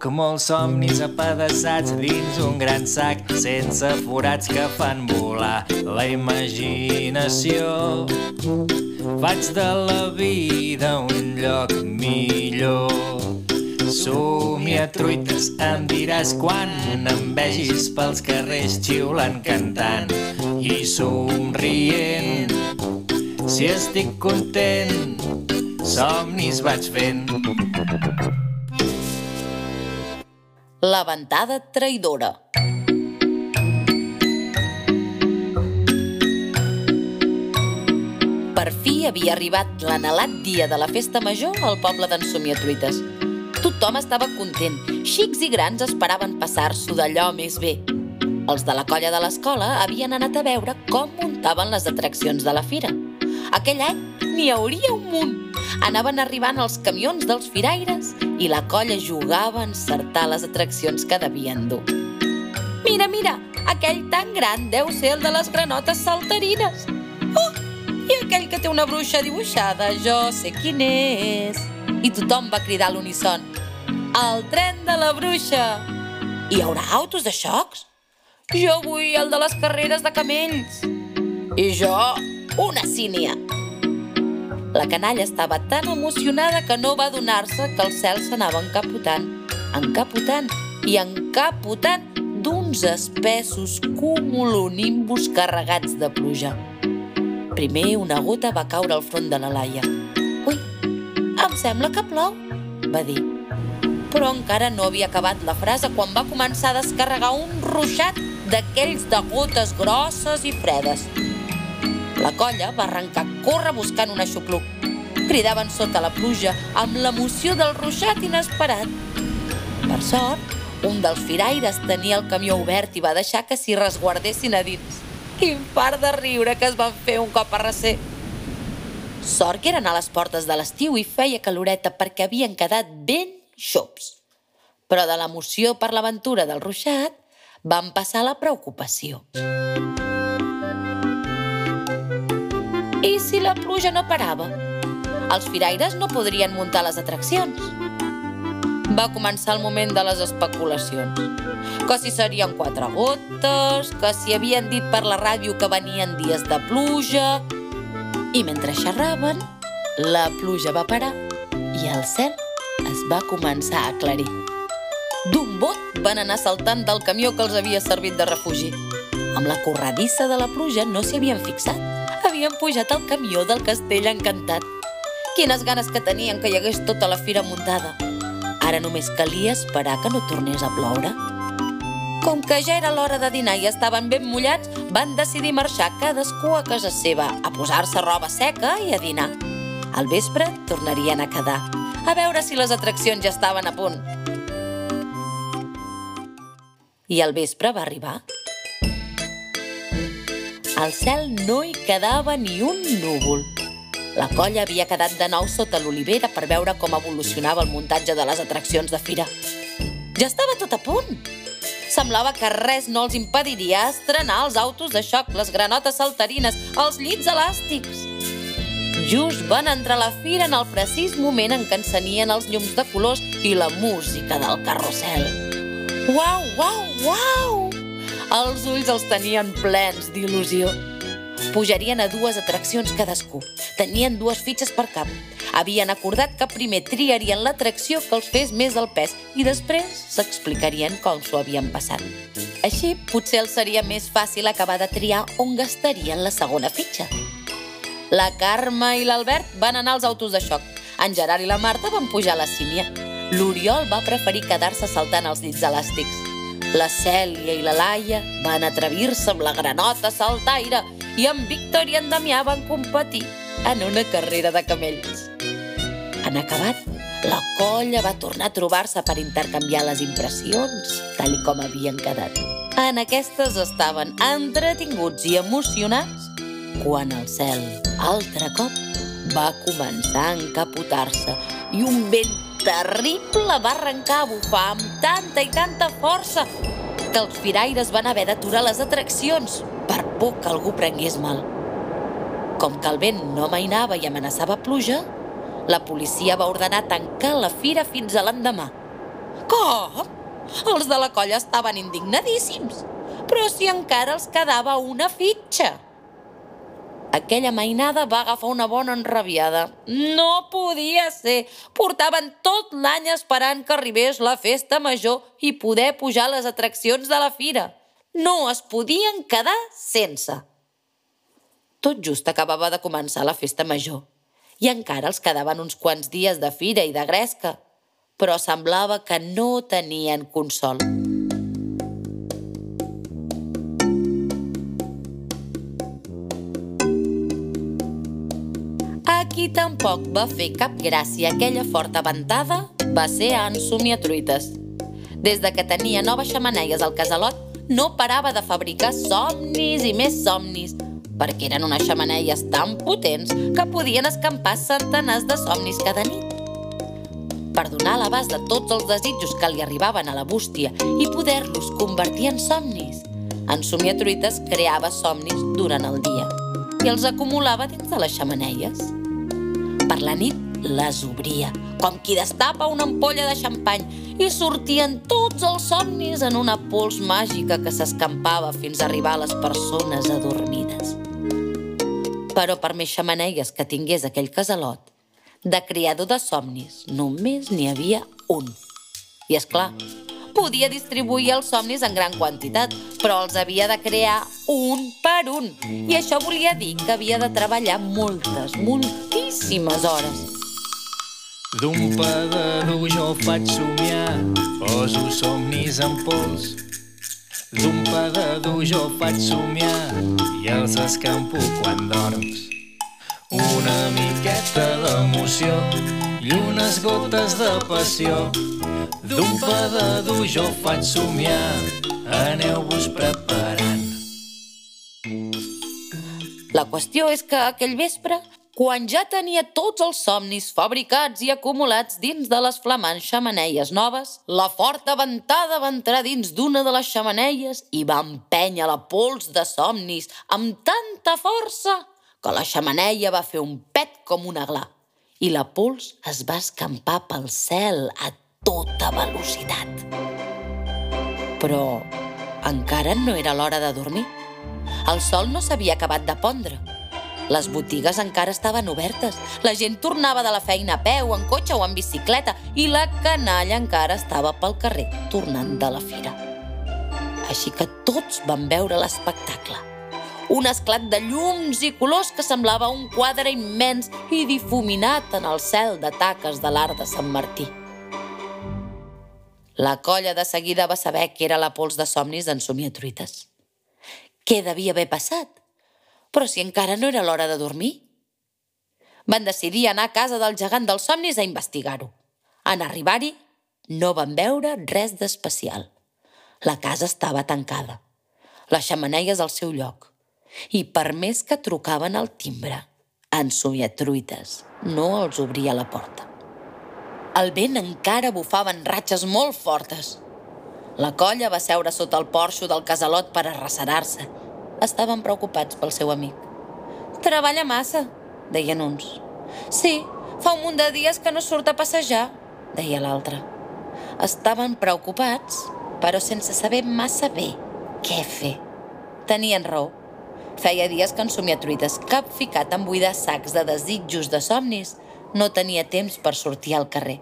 Puc molts somnis apedaçats dins un gran sac sense forats que fan volar la imaginació. Faig de la vida un lloc millor. Somia truites, em diràs quan em vegis pels carrers xiulant, cantant i somrient. Si estic content, somnis vaig fent. La ventada traïdora. Per fi havia arribat l'anhelat dia de la festa major al poble d'en Somiatruites. Tothom estava content. Xics i grans esperaven passar-s'ho d'allò més bé. Els de la colla de l'escola havien anat a veure com muntaven les atraccions de la fira. Aquell any n'hi hauria un munt. Anaven arribant els camions dels firaires i la colla jugava a encertar les atraccions que devien dur. Mira, mira, aquell tan gran deu ser el de les granotes saltarines. Oh, i aquell que té una bruixa dibuixada, jo sé quin és. I tothom va cridar a l'unisson. El tren de la bruixa! Hi haurà autos de xocs? Jo vull el de les carreres de camells. I jo, una sínia. La canalla estava tan emocionada que no va adonar-se que el cel s'anava encapotant, encapotant i encapotant d'uns espessos cumulonimbus carregats de pluja. Primer una gota va caure al front de la Laia. Ui, em sembla que plou, va dir. Però encara no havia acabat la frase quan va començar a descarregar un ruixat d'aquells de gotes grosses i fredes. La colla va arrencar a córrer buscant un aixopluc. Cridaven sota la pluja amb l'emoció del ruixat inesperat. Per sort, un dels firaires tenia el camió obert i va deixar que s'hi resguardessin a dins. Quin par de riure que es van fer un cop a recer. Sort que eren a les portes de l'estiu i feia caloreta perquè havien quedat ben xops. Però de l'emoció per l'aventura del ruixat van passar la preocupació. I si la pluja no parava? Els firaires no podrien muntar les atraccions. Va començar el moment de les especulacions. Que si serien quatre gotes, que si havien dit per la ràdio que venien dies de pluja... I mentre xerraven, la pluja va parar i el cel es va començar a aclarir. D'un bot van anar saltant del camió que els havia servit de refugi. Amb la corredissa de la pluja no s'hi havien fixat. Havien pujat al camió del castell encantat. Quines ganes que tenien que hi hagués tota la fira muntada. Ara només calia esperar que no tornés a ploure. Com que ja era l'hora de dinar i estaven ben mullats, van decidir marxar cadascú a casa seva, a posar-se roba seca i a dinar. Al vespre tornarien a quedar, a veure si les atraccions ja estaven a punt. I al vespre va arribar. Al cel no hi quedava ni un núvol. La colla havia quedat de nou sota l'olivera per veure com evolucionava el muntatge de les atraccions de fira. Ja estava tot a punt. Semblava que res no els impediria estrenar els autos de xoc, les granotes saltarines, els llits elàstics. Just van entrar a la fira en el precís moment en què encenien els llums de colors i la música del carrusel. Uau, uau, uau! Els ulls els tenien plens d'il·lusió. Pujarien a dues atraccions cadascú. Tenien dues fitxes per cap. Havien acordat que primer triarien l'atracció que els fes més el pes i després s'explicarien com s'ho havien passat. Així, potser els seria més fàcil acabar de triar on gastarien la segona fitxa. La Carme i l'Albert van anar als autos de xoc. En Gerard i la Marta van pujar a la sínia. L'Oriol va preferir quedar-se saltant els llits elàstics. La Cèlia i la Laia van atrevir-se amb la granota saltaire i en Víctor i en Damià van competir en una carrera de camells. En acabat, la colla va tornar a trobar-se per intercanviar les impressions, tal com havien quedat. En aquestes estaven entretinguts i emocionats quan el cel, altre cop, va començar a encapotar-se i un vent terrible va arrencar a bufar amb tanta i tanta força que els firaires van haver d'aturar les atraccions per por que algú prengués mal. Com que el vent no mainava i amenaçava pluja, la policia va ordenar tancar la fira fins a l'endemà. Com? Els de la colla estaven indignadíssims, però si encara els quedava una fitxa. Aquella mainada va agafar una bona enrabiada. No podia ser. Portaven tot l'any esperant que arribés la festa major i poder pujar les atraccions de la fira. No es podien quedar sense. Tot just acabava de començar la festa major i encara els quedaven uns quants dies de fira i de gresca, però semblava que no tenien consol. Qui tampoc va fer cap gràcia aquella forta ventada va ser en Somiatruites. Des de que tenia noves xamaneies al casalot, no parava de fabricar somnis i més somnis, perquè eren unes xamaneies tan potents que podien escampar centenars de somnis cada nit. Per donar l'abast de tots els desitjos que li arribaven a la bústia i poder-los convertir en somnis, en Somiatruites creava somnis durant el dia i els acumulava dins de les xamaneies la nit les obria, com qui destapa una ampolla de xampany, i sortien tots els somnis en una pols màgica que s'escampava fins a arribar a les persones adormides. Però per més xamaneies que tingués aquell casalot, de creador de somnis només n'hi havia un. I és clar, podia distribuir els somnis en gran quantitat, però els havia de crear un per un. I això volia dir que havia de treballar moltes, moltíssimes hores. D'un pedador jo faig somiar, poso somnis en pols. D'un pedador jo faig somiar i els escampo quan dorms. Una miqueta d'emoció i unes gotes de passió D'un pedador jo faig somiar, aneu-vos preparant. La qüestió és que aquell vespre, quan ja tenia tots els somnis fabricats i acumulats dins de les flamants xamaneies noves, la forta ventada va entrar dins d'una de les xamaneies i va empènyer la pols de somnis amb tanta força que la xamaneia va fer un pet com una gla i la pols es va escampar pel cel a tota velocitat. Però encara no era l'hora de dormir. El sol no s'havia acabat de pondre. Les botigues encara estaven obertes. La gent tornava de la feina a peu, en cotxe o en bicicleta i la canalla encara estava pel carrer, tornant de la fira. Així que tots van veure l'espectacle. Un esclat de llums i colors que semblava un quadre immens i difuminat en el cel de taques de l'art de Sant Martí. La colla de seguida va saber que era la pols de somnis d'en Somiatruites. Què devia haver passat? Però si encara no era l'hora de dormir. Van decidir anar a casa del gegant dels somnis a investigar-ho. En arribar-hi, no van veure res d'especial. La casa estava tancada, les xamaneies al seu lloc, i per més que trucaven al timbre, en Somiatruites no els obria la porta. El vent encara bufava en ratxes molt fortes. La colla va seure sota el porxo del casalot per arrecerar-se. Estaven preocupats pel seu amic. Treballa massa, deien uns. Sí, fa un munt de dies que no surt a passejar, deia l'altre. Estaven preocupats, però sense saber massa bé què fer. Tenien raó. Feia dies que en somiatruites, cap ficat en buidar sacs de desitjos de somnis, no tenia temps per sortir al carrer.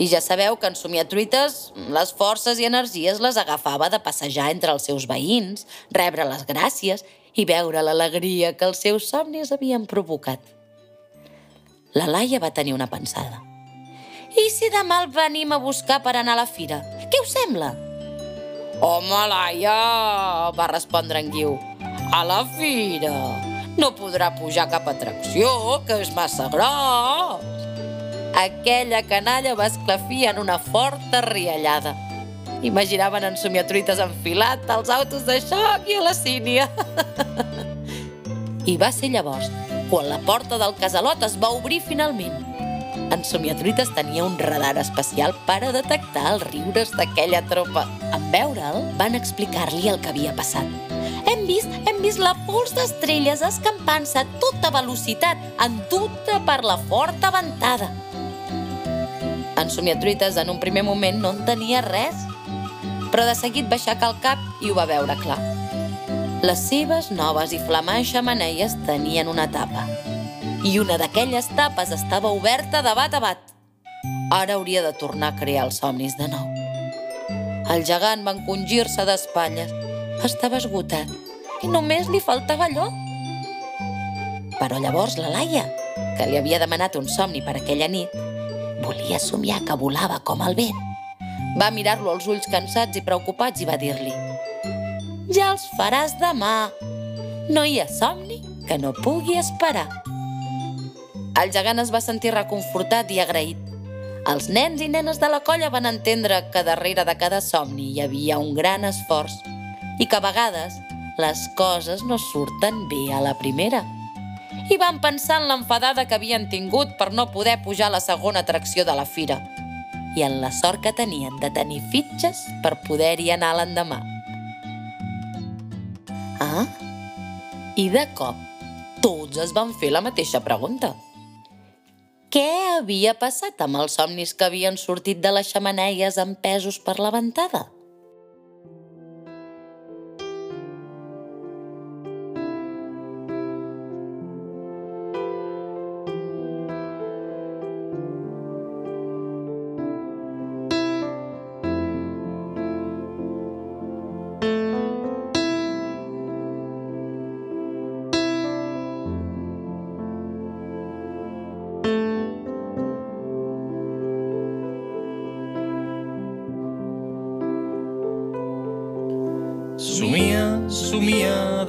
I ja sabeu que en Somiatruites les forces i energies les agafava de passejar entre els seus veïns, rebre les gràcies i veure l'alegria que els seus somnis havien provocat. La Laia va tenir una pensada. I si demà el venim a buscar per anar a la fira? Què us sembla? Home, Laia, va respondre en Guiu. A la fira no podrà pujar cap atracció, que és massa gros. Aquella canalla va esclafir en una forta riallada. Imaginaven en somiatruites enfilat als autos de xoc i a la sínia. I va ser llavors quan la porta del casalot es va obrir finalment. En Somiatruites tenia un radar especial per a detectar els riures d'aquella tropa. En veure'l, van explicar-li el que havia passat. Hem vist, hem vist la pols d'estrelles escampant-se a tota velocitat, en dubte per la forta ventada. En Somiatruites, en un primer moment, no entenia res, però de seguit va aixecar el cap i ho va veure clar. Les seves noves i flamants xamaneies tenien una tapa. I una d'aquelles tapes estava oberta de bat a bat. Ara hauria de tornar a crear els somnis de nou. El gegant va encongir-se d'espatlles. Estava esgotat i només li faltava allò. Però llavors la Laia, que li havia demanat un somni per aquella nit, volia somiar que volava com el vent. Va mirar-lo als ulls cansats i preocupats i va dir-li «Ja els faràs demà. No hi ha somni que no pugui esperar». El gegant es va sentir reconfortat i agraït. Els nens i nenes de la colla van entendre que darrere de cada somni hi havia un gran esforç i que a vegades les coses no surten bé a la primera. I van pensar en l'enfadada que havien tingut per no poder pujar a la segona atracció de la fira i en la sort que tenien de tenir fitxes per poder-hi anar l'endemà. Ah? I de cop, tots es van fer la mateixa pregunta. Què havia passat amb els somnis que havien sortit de les xamaneies empesos per la ventada?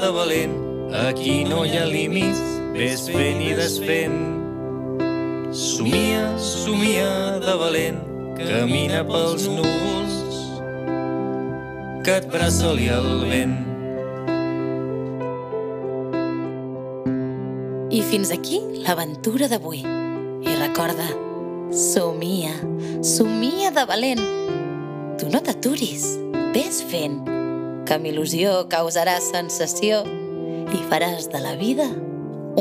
De valent, aquí no hi ha límits, ves fent i desfent. Somia, somia de valent, camina pels núvols, que et braçoli el vent. I fins aquí l'aventura d'avui. I recorda, somia, somia de valent. Tu no t'aturis, ves fent, que amb il·lusió causarà sensació i faràs de la vida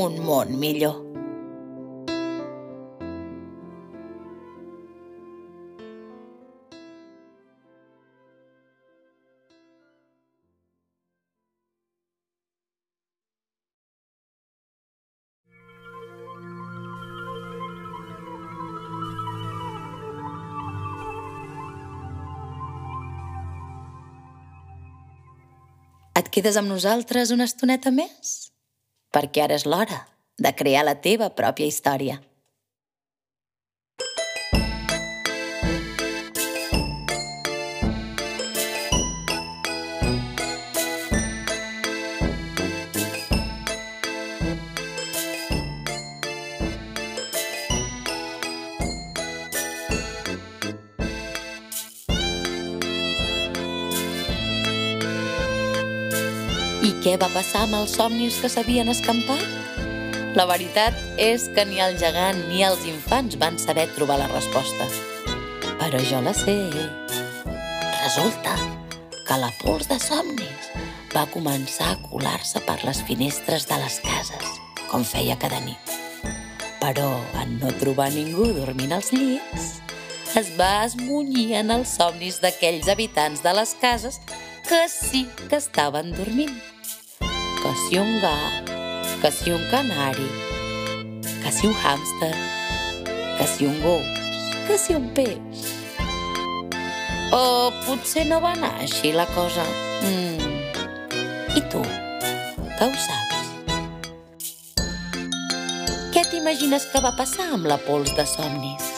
un món millor. Quedes amb nosaltres una estoneta més? Perquè ara és l'hora de crear la teva pròpia història. Què va passar amb els somnis que s'havien escampat? La veritat és que ni el gegant ni els infants van saber trobar la resposta. Però jo la sé. Resulta que la pols de somnis va començar a colar-se per les finestres de les cases, com feia cada nit. Però, en no trobar ningú dormint als llits, es va esmunyir en els somnis d'aquells habitants de les cases que sí que estaven dormint. Que si un canari, que si un hàmster, que si un gos, un peix. O potser no va anar així la cosa. Mm. I tu, que ho saps? Què t'imagines que va passar amb la pols de somnis?